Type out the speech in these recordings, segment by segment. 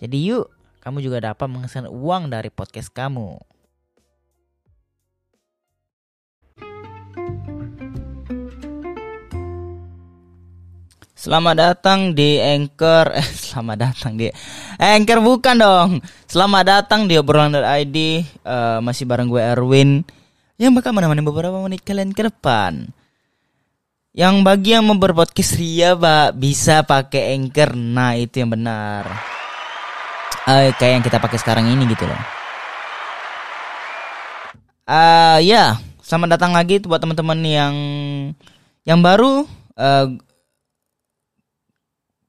jadi yuk, kamu juga dapat menghasilkan uang dari podcast kamu. Selamat datang di Anchor. Eh, Selamat datang di Anchor bukan dong. Selamat datang di obrolan.id uh, eh, Masih bareng gue Erwin Yang bakal menemani beberapa menit kalian ke depan. Yang bagi yang mau berpodcast ria pak Bisa pakai Anchor. Nah itu yang benar uh, kayak yang kita pakai sekarang ini gitu loh. Uh, ya, selamat datang lagi buat teman-teman yang yang baru. Uh,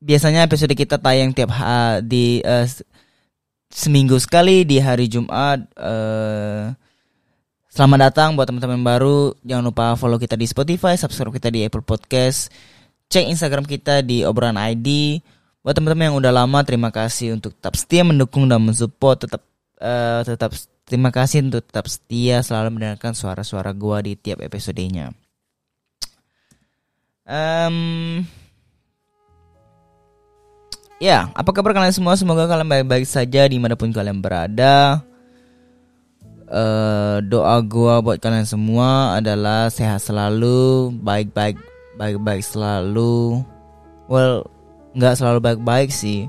biasanya episode kita tayang tiap uh, di uh, seminggu sekali di hari Jumat. Uh, selamat datang buat teman-teman baru. Jangan lupa follow kita di Spotify, subscribe kita di Apple Podcast, cek Instagram kita di obrolan ID. Buat teman-teman yang udah lama, terima kasih untuk tetap setia mendukung dan mensupport. Tetap uh, tetap terima kasih untuk tetap setia selalu mendengarkan suara-suara gua di tiap episodenya. Um, ya, apa kabar kalian semua? Semoga kalian baik-baik saja di mana pun kalian berada. Uh, doa gua buat kalian semua adalah sehat selalu, baik-baik, baik-baik selalu. Well, nggak selalu baik-baik sih.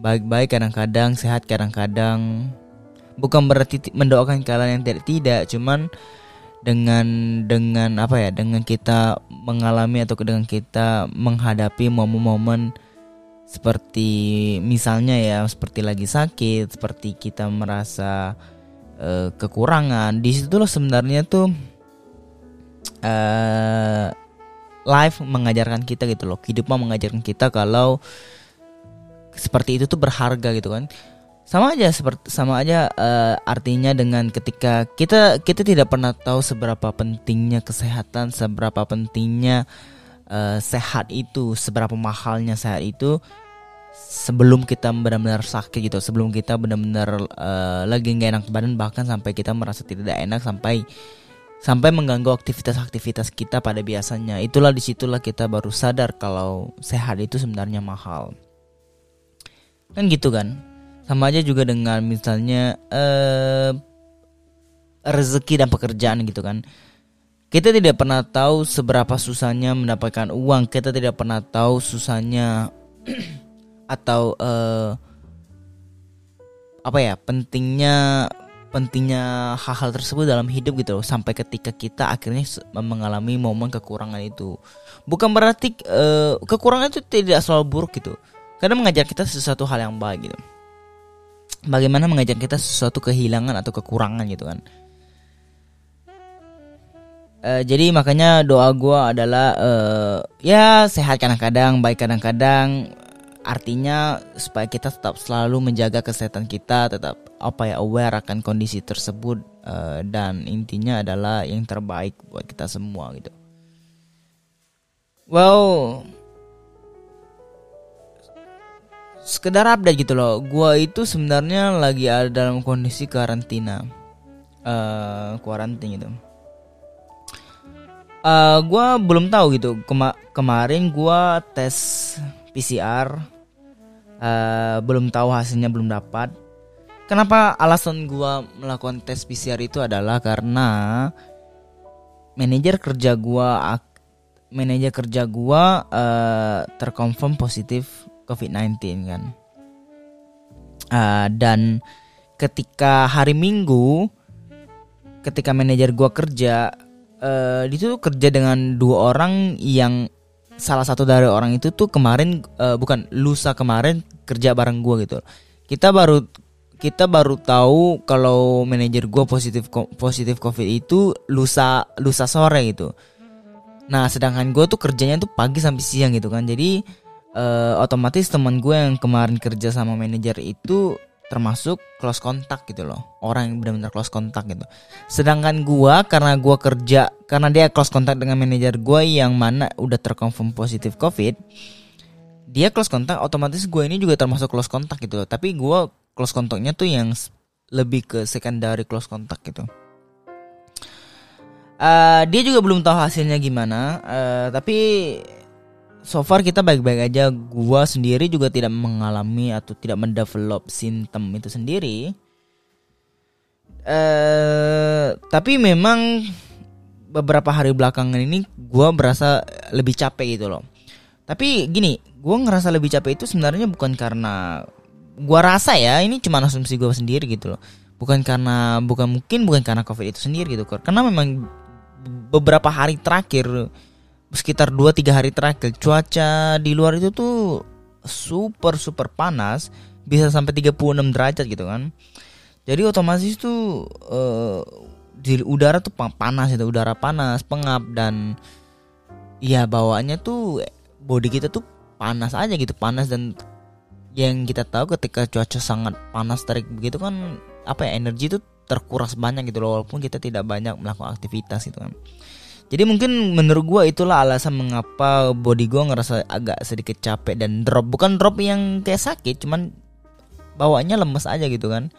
Baik-baik kadang-kadang sehat kadang-kadang. Bukan berarti mendoakan kalian yang tidak tidak. Cuman dengan dengan apa ya dengan kita mengalami atau dengan kita menghadapi momen-momen seperti misalnya ya seperti lagi sakit seperti kita merasa uh, kekurangan. Di situ loh sebenarnya tuh uh, life mengajarkan kita gitu loh. Hidup mengajarkan kita kalau seperti itu tuh berharga gitu kan. Sama aja seperti sama aja uh, artinya dengan ketika kita kita tidak pernah tahu seberapa pentingnya kesehatan seberapa pentingnya uh, sehat itu seberapa mahalnya sehat itu sebelum kita benar-benar sakit gitu sebelum kita benar-benar uh, lagi nggak enak badan bahkan sampai kita merasa tidak enak sampai sampai mengganggu aktivitas-aktivitas kita pada biasanya. Itulah di situlah kita baru sadar kalau sehat itu sebenarnya mahal. Kan gitu kan? Sama aja juga dengan misalnya eh, rezeki dan pekerjaan gitu kan. Kita tidak pernah tahu seberapa susahnya mendapatkan uang. Kita tidak pernah tahu susahnya atau eh, apa ya pentingnya pentingnya hal-hal tersebut dalam hidup gitu loh. Sampai ketika kita akhirnya mengalami momen kekurangan itu. Bukan berarti uh, kekurangan itu tidak selalu buruk gitu. Karena mengajar kita sesuatu hal yang baik gitu. Bagaimana mengajar kita sesuatu kehilangan atau kekurangan gitu kan. Uh, jadi makanya doa gue adalah uh, ya sehat kadang-kadang baik kadang-kadang. Artinya supaya kita tetap selalu menjaga kesehatan kita tetap apa ya aware akan kondisi tersebut uh, dan intinya adalah yang terbaik buat kita semua gitu. Well sekedar update gitu loh. Gua itu sebenarnya lagi ada dalam kondisi karantina. Uh, gitu. Uh, gua belum tahu gitu. Kema kemarin gua tes PCR uh, belum tahu hasilnya belum dapat kenapa alasan gua melakukan tes PCR itu adalah karena manajer kerja gua manajer kerja gua uh, terkonfirm positif COVID-19 kan. Uh, dan ketika hari Minggu ketika manajer gue kerja uh, itu kerja dengan dua orang yang salah satu dari orang itu tuh kemarin uh, bukan lusa kemarin kerja bareng gue gitu. Kita baru kita baru tahu kalau manajer gue positif positif covid itu lusa lusa sore gitu. Nah sedangkan gue tuh kerjanya tuh pagi sampai siang gitu kan. Jadi uh, otomatis teman gue yang kemarin kerja sama manajer itu termasuk close contact gitu loh. Orang yang benar-benar close contact gitu. Sedangkan gua karena gua kerja karena dia close contact dengan manajer gua yang mana udah terkonfirm positif covid dia close contact otomatis gua ini juga termasuk close contact gitu loh. Tapi gua close contactnya tuh yang lebih ke secondary close contact gitu uh, dia juga belum tahu hasilnya gimana uh, tapi so far kita baik-baik aja. Gua sendiri juga tidak mengalami atau tidak mendevelop simptom itu sendiri. Uh, tapi memang beberapa hari belakangan ini gua berasa lebih capek gitu loh. Tapi gini, gua ngerasa lebih capek itu sebenarnya bukan karena gua rasa ya ini cuma asumsi gua sendiri gitu loh. Bukan karena bukan mungkin bukan karena covid itu sendiri gitu. Karena memang beberapa hari terakhir sekitar 2-3 hari terakhir cuaca di luar itu tuh super super panas bisa sampai 36 derajat gitu kan jadi otomatis tuh uh, di udara tuh panas itu udara panas pengap dan ya bawaannya tuh body kita tuh panas aja gitu panas dan yang kita tahu ketika cuaca sangat panas terik begitu kan apa ya energi itu terkuras banyak gitu loh walaupun kita tidak banyak melakukan aktivitas gitu kan jadi mungkin menurut gue itulah alasan mengapa body gue ngerasa agak sedikit capek dan drop. Bukan drop yang kayak sakit, cuman bawaannya lemes aja gitu kan.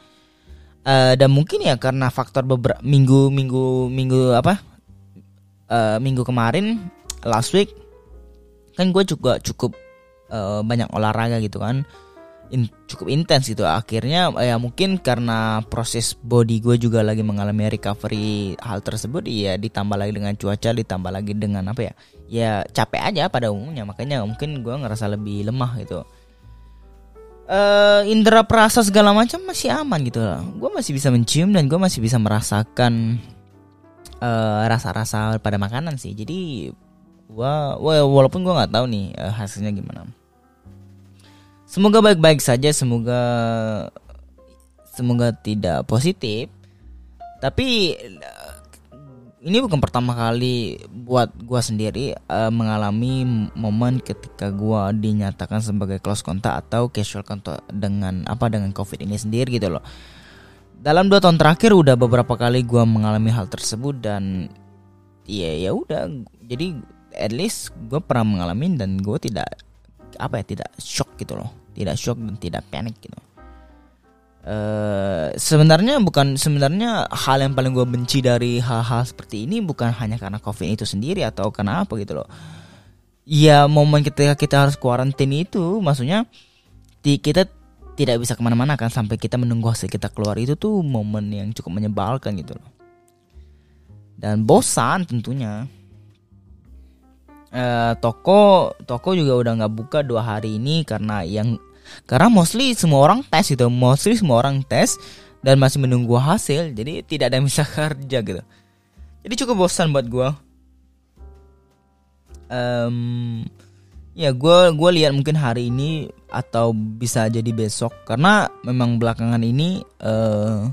Uh, dan mungkin ya karena faktor beberapa minggu minggu minggu apa uh, minggu kemarin last week kan gue juga cukup uh, banyak olahraga gitu kan in, cukup intens gitu. Akhirnya ya mungkin karena proses body gue juga lagi mengalami recovery hal tersebut ya ditambah lagi dengan cuaca ditambah lagi dengan apa ya ya capek aja pada umumnya. Makanya mungkin gue ngerasa lebih lemah gitu. Uh, indera perasa segala macam masih aman gitu loh gue masih bisa mencium dan gue masih bisa merasakan uh, rasa-rasa pada makanan sih. Jadi gue walaupun gue nggak tahu nih uh, hasilnya gimana Semoga baik-baik saja, semoga semoga tidak positif. Tapi ini bukan pertama kali buat gua sendiri uh, mengalami momen ketika gua dinyatakan sebagai close contact atau casual contact dengan apa dengan covid ini sendiri gitu loh. Dalam dua tahun terakhir udah beberapa kali gua mengalami hal tersebut dan ya ya udah jadi at least gue pernah mengalami dan gue tidak apa ya tidak shock gitu loh tidak shock dan tidak panik gitu. Uh, sebenarnya bukan sebenarnya hal yang paling gue benci dari hal-hal seperti ini bukan hanya karena covid itu sendiri atau karena apa gitu loh. Ya momen ketika kita harus kuarantin itu maksudnya di, kita tidak bisa ke mana-mana kan sampai kita menunggu hasil kita keluar. Itu tuh momen yang cukup menyebalkan gitu loh. Dan bosan tentunya uh, toko toko juga udah nggak buka dua hari ini karena yang karena mostly semua orang tes gitu, mostly semua orang tes dan masih menunggu hasil, jadi tidak ada yang bisa kerja gitu. Jadi cukup bosan buat gue. Um, ya gue gue lihat mungkin hari ini atau bisa jadi besok karena memang belakangan ini uh,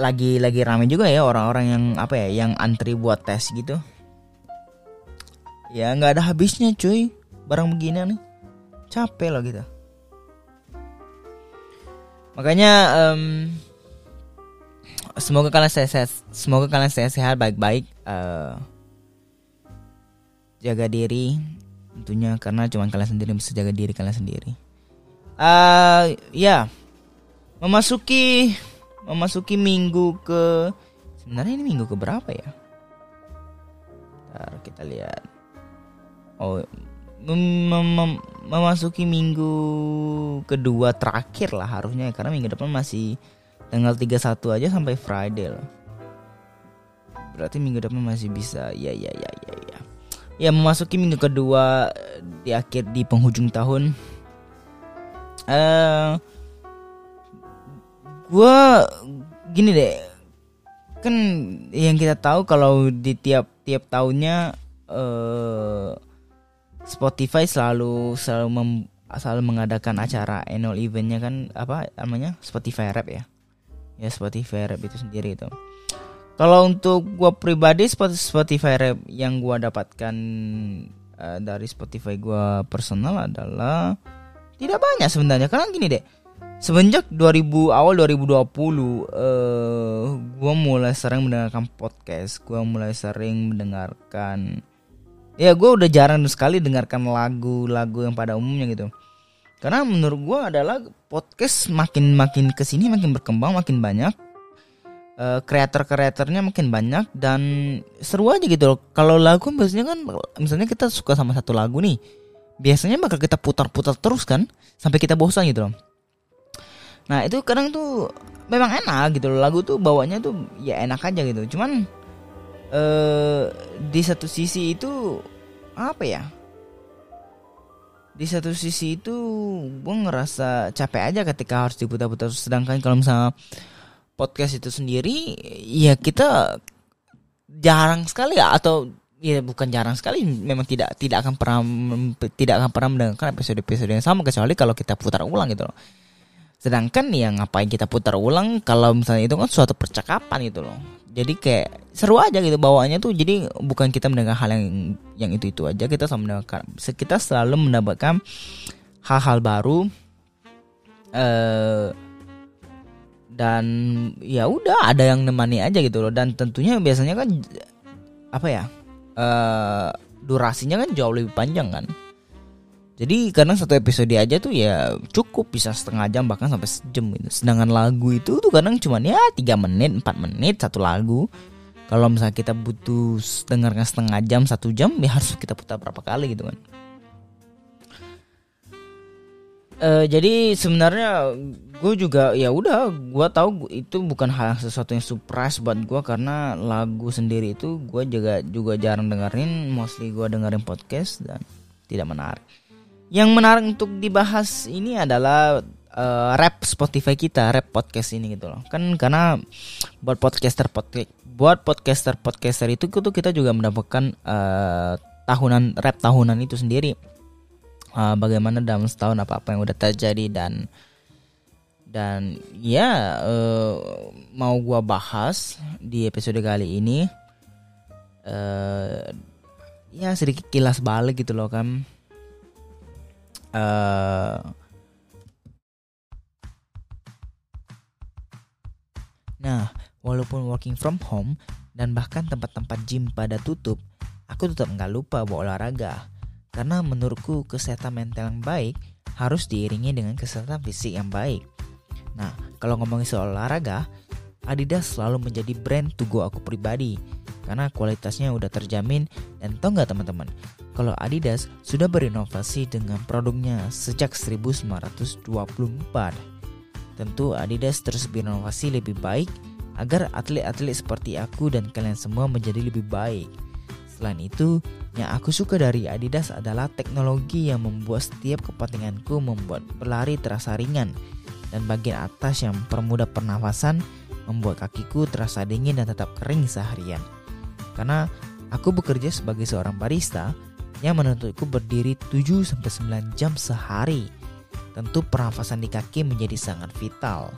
lagi lagi rame juga ya orang-orang yang apa ya yang antri buat tes gitu ya nggak ada habisnya cuy. Barang begini nih capek loh gitu makanya um, semoga kalian sehat semoga kalian sehat sehat baik baik uh, jaga diri tentunya karena cuma kalian sendiri bisa jaga diri kalian sendiri. Uh, ya memasuki memasuki minggu ke sebenarnya ini minggu ke berapa ya? Ntar kita lihat oh mem mem memasuki minggu kedua terakhir lah harusnya karena minggu depan masih tanggal 31 aja sampai Friday loh. Berarti minggu depan masih bisa. Ya ya ya ya ya. Ya memasuki minggu kedua di akhir di penghujung tahun. eh gua gini deh kan yang kita tahu kalau di tiap tiap tahunnya eh Spotify selalu selalu mem, selalu mengadakan acara annual eventnya kan apa namanya Spotify Rap ya? Ya Spotify Rap itu sendiri itu. Kalau untuk gua pribadi Spotify Rap yang gua dapatkan uh, dari Spotify gua personal adalah tidak banyak sebenarnya. Karena gini deh semenjak 2000 awal 2020 uh, gue mulai sering mendengarkan podcast gue mulai sering mendengarkan ya gue udah jarang sekali dengarkan lagu-lagu yang pada umumnya gitu. Karena menurut gue adalah podcast makin makin ke sini makin berkembang makin banyak. Uh, kreator-kreatornya makin banyak dan seru aja gitu loh. Kalau lagu biasanya kan misalnya kita suka sama satu lagu nih biasanya bakal kita putar-putar terus kan sampai kita bosan gitu loh. Nah itu kadang tuh memang enak gitu loh. Lagu tuh bawanya tuh ya enak aja gitu. Cuman eh di satu sisi itu apa ya? Di satu sisi itu gue ngerasa capek aja ketika harus diputar-putar. Sedangkan kalau misalnya podcast itu sendiri ya kita jarang sekali atau ya bukan jarang sekali memang tidak tidak akan pernah tidak akan pernah mendengarkan episode-episode yang sama kecuali kalau kita putar ulang gitu loh Sedangkan ya ngapain kita putar ulang kalau misalnya itu kan suatu percakapan gitu loh. Jadi kayak seru aja gitu bawaannya tuh. Jadi bukan kita mendengar hal yang yang itu itu aja kita selalu mendengarkan kita selalu mendapatkan hal-hal baru. Eh dan ya udah ada yang nemani aja gitu loh dan tentunya biasanya kan apa ya eh durasinya kan jauh lebih panjang kan jadi karena satu episode aja tuh ya cukup bisa setengah jam bahkan sampai sejam gitu. Sedangkan lagu itu tuh kadang cuma ya tiga menit, 4 menit satu lagu. Kalau misalnya kita butuh dengarkan setengah jam, satu jam ya harus kita putar berapa kali gitu kan. Uh, jadi sebenarnya gue juga ya udah gue tahu itu bukan hal yang sesuatu yang surprise buat gue karena lagu sendiri itu gue juga juga jarang dengerin mostly gue dengerin podcast dan tidak menarik yang menarik untuk dibahas ini adalah uh, rap Spotify kita, rap podcast ini gitu loh. Kan karena buat podcaster podcast buat podcaster podcaster itu tuh kita juga mendapatkan uh, tahunan rap tahunan itu sendiri. Uh, bagaimana dalam setahun apa apa yang udah terjadi dan dan ya uh, mau gua bahas di episode kali ini uh, ya sedikit kilas balik gitu loh kan uh, Nah, walaupun working from home dan bahkan tempat-tempat gym pada tutup, aku tetap nggak lupa bawa olahraga. Karena menurutku kesehatan mental yang baik harus diiringi dengan kesehatan fisik yang baik. Nah, kalau ngomongin soal olahraga, Adidas selalu menjadi brand to go aku pribadi karena kualitasnya udah terjamin dan tau nggak teman-teman kalau Adidas sudah berinovasi dengan produknya sejak 1924. Tentu Adidas terus berinovasi lebih baik agar atlet-atlet seperti aku dan kalian semua menjadi lebih baik. Selain itu, yang aku suka dari Adidas adalah teknologi yang membuat setiap kepentinganku membuat berlari terasa ringan dan bagian atas yang mempermudah pernafasan membuat kakiku terasa dingin dan tetap kering seharian. Karena aku bekerja sebagai seorang barista yang menuntutku berdiri 7-9 jam sehari. Tentu pernafasan di kaki menjadi sangat vital.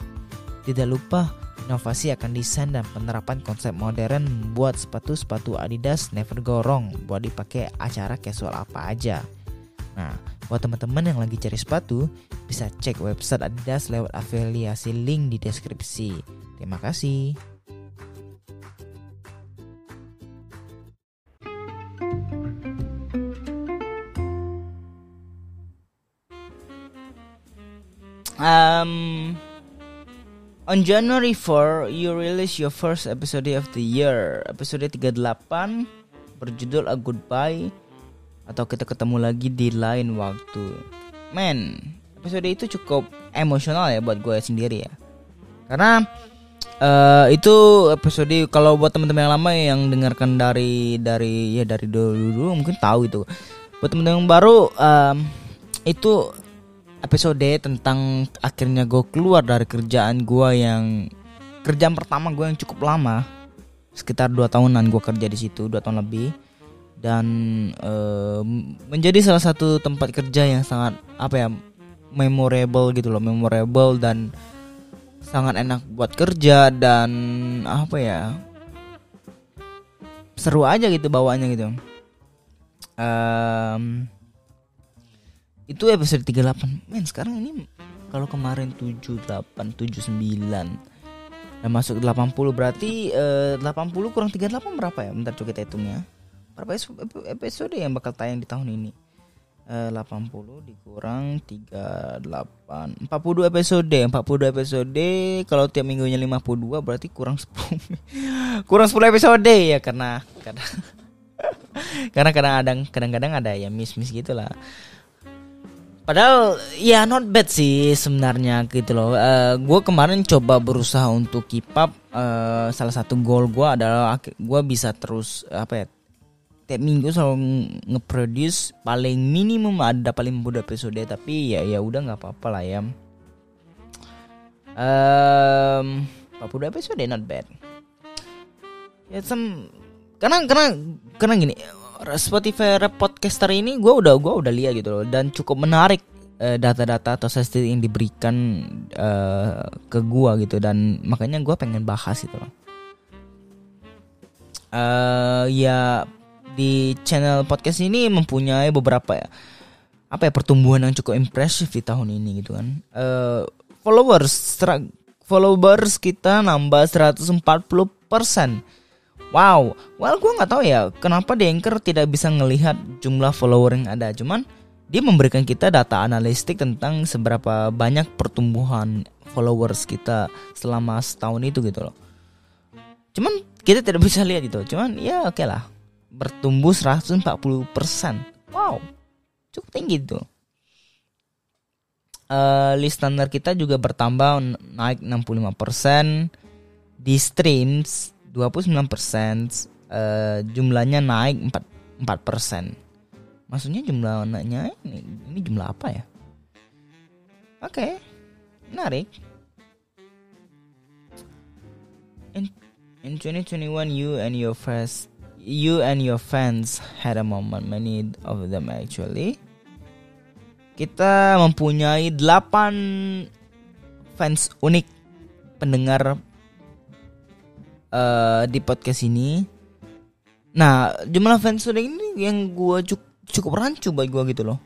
Tidak lupa, inovasi akan desain dan penerapan konsep modern membuat sepatu-sepatu Adidas never go wrong buat dipakai acara casual apa aja. Nah, buat teman-teman yang lagi cari sepatu, bisa cek website Adidas lewat afiliasi link di deskripsi. Terima kasih. Um, on January 4, you release your first episode of the year. Episode 38 berjudul A Goodbye atau kita ketemu lagi di lain waktu. Men, episode itu cukup emosional ya buat gue sendiri ya. Karena uh, itu episode kalau buat teman-teman yang lama yang dengarkan dari dari ya dari dulu dulu mungkin tahu itu. Buat teman-teman yang baru um, itu episode tentang akhirnya gue keluar dari kerjaan gue yang kerjaan pertama gue yang cukup lama sekitar dua tahunan gue kerja di situ dua tahun lebih dan uh, menjadi salah satu tempat kerja yang sangat apa ya memorable gitu loh memorable dan sangat enak buat kerja dan apa ya seru aja gitu bawaannya gitu. Um, itu episode 38 men sekarang ini kalau kemarin 78 79 dan masuk 80 berarti uh, 80 kurang 38 berapa ya? Bentar coba kita hitungnya. Berapa episode yang bakal tayang di tahun ini 80 dikurang 38 42 episode 42 episode kalau tiap minggunya 52 berarti kurang 10 kurang 10 episode ya karena karena karena kadang-kadang kadang-kadang ada ya miss-miss gitulah Padahal ya not bad sih sebenarnya gitu loh. Uh, eh, gue kemarin coba berusaha untuk keep up. Uh, salah satu goal gue adalah gue bisa terus apa ya tiap minggu selalu nge-produce paling minimum ada paling muda episode tapi ya ya udah nggak apa-apa lah ya. Um, 40 episode not bad. Ya some karena karena karena gini Spotify Rap Podcaster ini gue udah gue udah lihat gitu loh dan cukup menarik uh, data-data atau statistik yang diberikan uh, ke gue gitu dan makanya gue pengen bahas itu loh. Uh, ya di channel podcast ini mempunyai beberapa ya apa ya pertumbuhan yang cukup impresif di tahun ini gitu kan. Uh, followers followers kita nambah 140 persen Wow, well gue nggak tahu ya kenapa di Anchor tidak bisa ngelihat jumlah follower yang ada. Cuman dia memberikan kita data analistik tentang seberapa banyak pertumbuhan followers kita selama setahun itu gitu loh. Cuman kita tidak bisa lihat itu. Cuman ya oke okay lah. Bertumbuh 140%. Wow. Cukup tinggi itu. Uh, list standar kita juga bertambah naik 65% di streams 29% uh, jumlahnya naik 4 4%. Maksudnya jumlah anaknya ini, ini jumlah apa ya? Oke. Okay. Menarik. In in 2021 you and your friends you and your fans had a moment many of them actually. Kita mempunyai 8 fans unik pendengar uh, di podcast ini. Nah, jumlah fans udah ini yang gue cukup cukup rancu bagi gue gitu loh.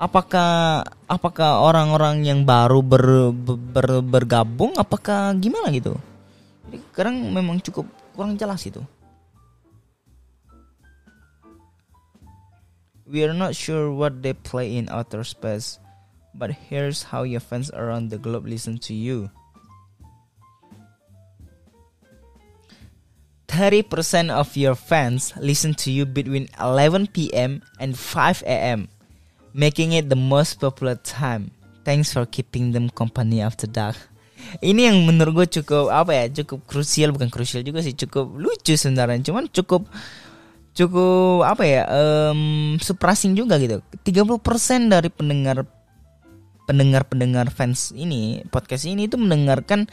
Apakah apakah orang-orang yang baru ber, ber, bergabung apakah gimana gitu? Jadi sekarang memang cukup kurang jelas itu. We are not sure what they play in outer space, but here's how your fans around the globe listen to you. 30% of your fans listen to you between 11 p.m. and 5 a.m., making it the most popular time. Thanks for keeping them company after dark. Ini yang menurut gue cukup apa ya, cukup krusial bukan krusial juga sih, cukup lucu sebenarnya. Cuman cukup cukup apa ya, um, surprising juga gitu. 30% dari pendengar pendengar-pendengar fans ini podcast ini itu mendengarkan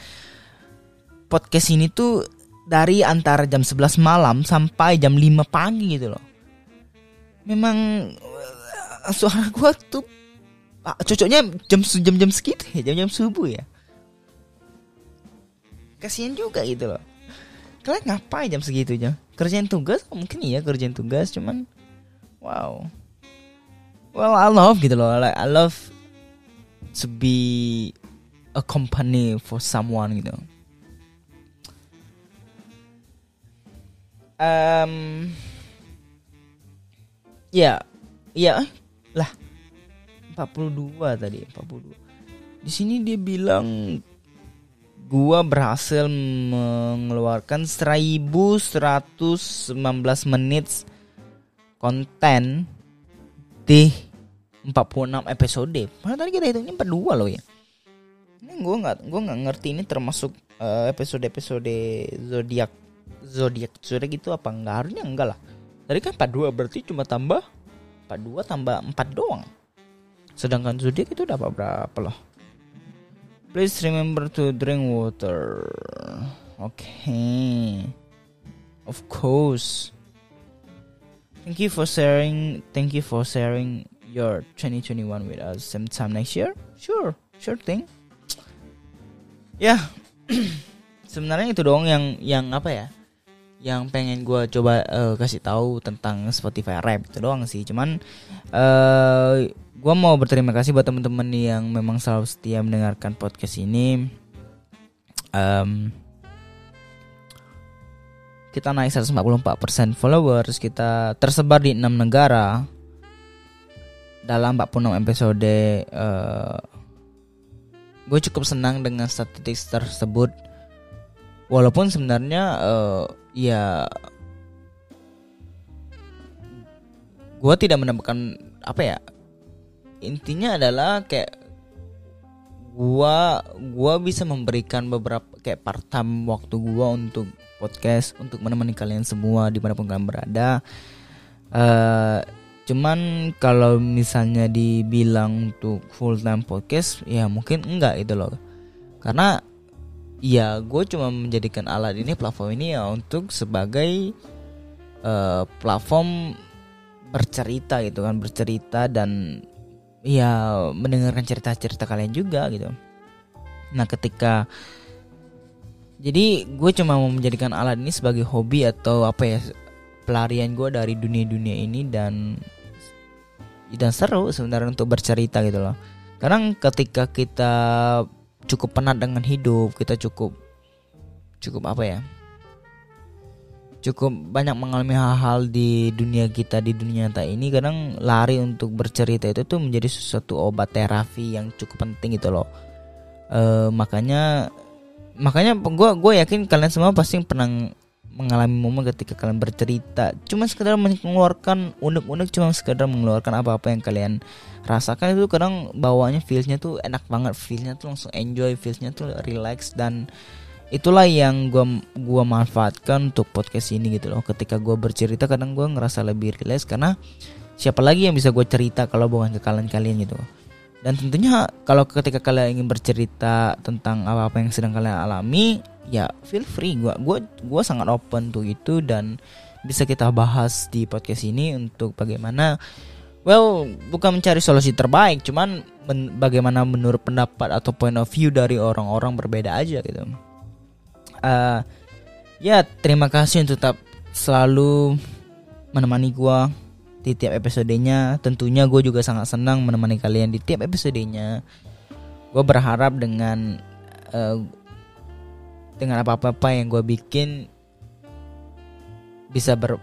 podcast ini tuh dari antara jam 11 malam sampai jam 5 pagi gitu loh. Memang eh, suara gua tuh ah, cocoknya jam jam-jam segitu ya, jam-jam subuh ya. Kasihan juga gitu loh. Kalian ngapain jam segitu aja? Kerjaan tugas? Mungkin iya kerjaan tugas, cuman wow. Well, I love gitu loh. Like, I love to be a company for someone gitu. um, ya ya lah 42 tadi 42 di sini dia bilang gua berhasil mengeluarkan 1119 menit konten di 46 episode. Padahal tadi kita hitungnya 42 loh ya. Ini gua nggak gua nggak ngerti ini termasuk uh, episode-episode zodiak zodiak zodiak itu apa enggak harusnya enggak lah tadi kan 42 berarti cuma tambah 42 tambah 4 doang sedangkan zodiak itu dapat berapa loh please remember to drink water. Oke okay. of course. Thank you for sharing thank you for sharing your 2021 with us. Sometime next year? Sure sure thing. Ya. Yeah. sebenarnya itu doang yang yang apa ya? Yang pengen gue coba uh, kasih tahu tentang Spotify Rap. Itu doang sih. Cuman uh, gue mau berterima kasih buat teman-teman yang memang selalu setia mendengarkan podcast ini. Um, kita naik 144% followers kita tersebar di enam negara. Dalam 46 episode uh, gue cukup senang dengan statistik tersebut. Walaupun sebenarnya uh, ya gue tidak menemukan apa ya intinya adalah kayak gua gua bisa memberikan beberapa kayak part time waktu gua untuk podcast untuk menemani kalian semua di mana pun kalian berada. Uh, cuman kalau misalnya dibilang untuk full time podcast ya mungkin enggak itu loh. Karena ya gue cuma menjadikan alat ini platform ini ya untuk sebagai uh, platform bercerita gitu kan bercerita dan ya mendengarkan cerita-cerita kalian juga gitu. Nah ketika jadi gue cuma mau menjadikan alat ini sebagai hobi atau apa ya pelarian gue dari dunia-dunia ini dan dan seru sebenarnya untuk bercerita gitu loh. Karena ketika kita cukup penat dengan hidup kita cukup cukup apa ya cukup banyak mengalami hal-hal di dunia kita di dunia nyata ini kadang lari untuk bercerita itu tuh menjadi sesuatu obat terapi yang cukup penting gitu loh. E, makanya makanya gue gue yakin kalian semua pasti pernah mengalami momen ketika kalian bercerita. Cuma sekedar mengeluarkan unek-unek cuma sekedar mengeluarkan apa-apa yang kalian rasakan itu kadang bawanya feelsnya tuh enak banget feelsnya tuh langsung enjoy feelsnya tuh relax dan itulah yang gua gua manfaatkan untuk podcast ini gitu loh. Ketika gua bercerita kadang gua ngerasa lebih relax karena siapa lagi yang bisa gue cerita kalau bukan ke kalian-kalian gitu. Dan tentunya kalau ketika kalian ingin bercerita tentang apa-apa yang sedang kalian alami ya feel free. Gua gua gua sangat open tuh itu dan bisa kita bahas di podcast ini untuk bagaimana well bukan mencari solusi terbaik cuman men, bagaimana menurut pendapat atau point of view dari orang-orang berbeda aja gitu uh, ya terima kasih untuk tetap selalu menemani gua di tiap episodenya. Tentunya gue juga sangat senang menemani kalian di tiap episodenya. Gue berharap dengan uh, dengan apa-apa yang gue bikin bisa ber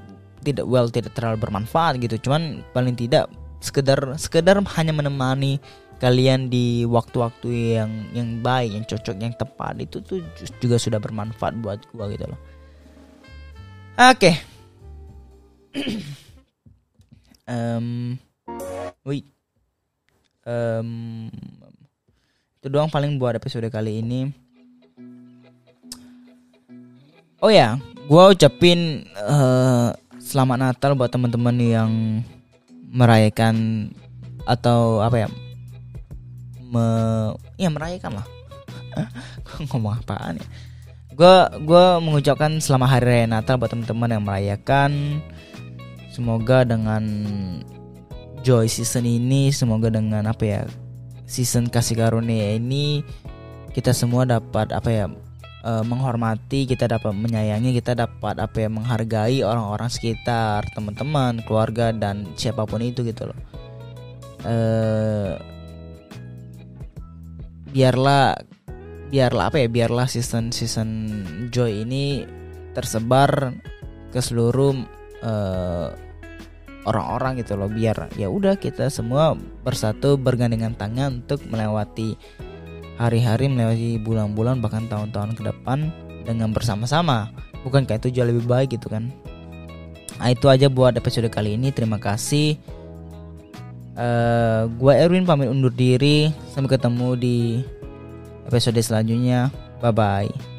tidak well tidak terlalu bermanfaat gitu. Cuman paling tidak sekedar sekedar hanya menemani kalian di waktu-waktu yang yang baik yang cocok yang tepat itu tuh juga sudah bermanfaat buat gue gitu loh. Oke. Okay. um, wait um, itu doang paling buat episode kali ini. Oh ya, gue ucapin uh, selamat Natal buat teman-teman yang merayakan atau apa ya, me, ya merayakan lah. ngomong apaan ya? Gue gue mengucapkan selamat hari raya Natal buat teman-teman yang merayakan. Semoga dengan joy season ini, semoga dengan apa ya season kasih karunia ini kita semua dapat apa ya uh, menghormati, kita dapat menyayangi, kita dapat apa ya menghargai orang-orang sekitar, teman-teman, keluarga dan siapa pun itu gitu loh. Uh, biarlah biarlah apa ya biarlah season season joy ini tersebar ke seluruh uh, orang-orang gitu loh. Biar ya udah kita semua bersatu bergandengan tangan untuk melewati hari-hari melewati bulan-bulan bahkan tahun-tahun ke depan dengan bersama-sama. Bukankah itu jauh lebih baik gitu kan? Nah itu aja buat episode kali ini. Terima kasih uh, gua Erwin pamit undur diri. Sampai ketemu di episode selanjutnya. Bye bye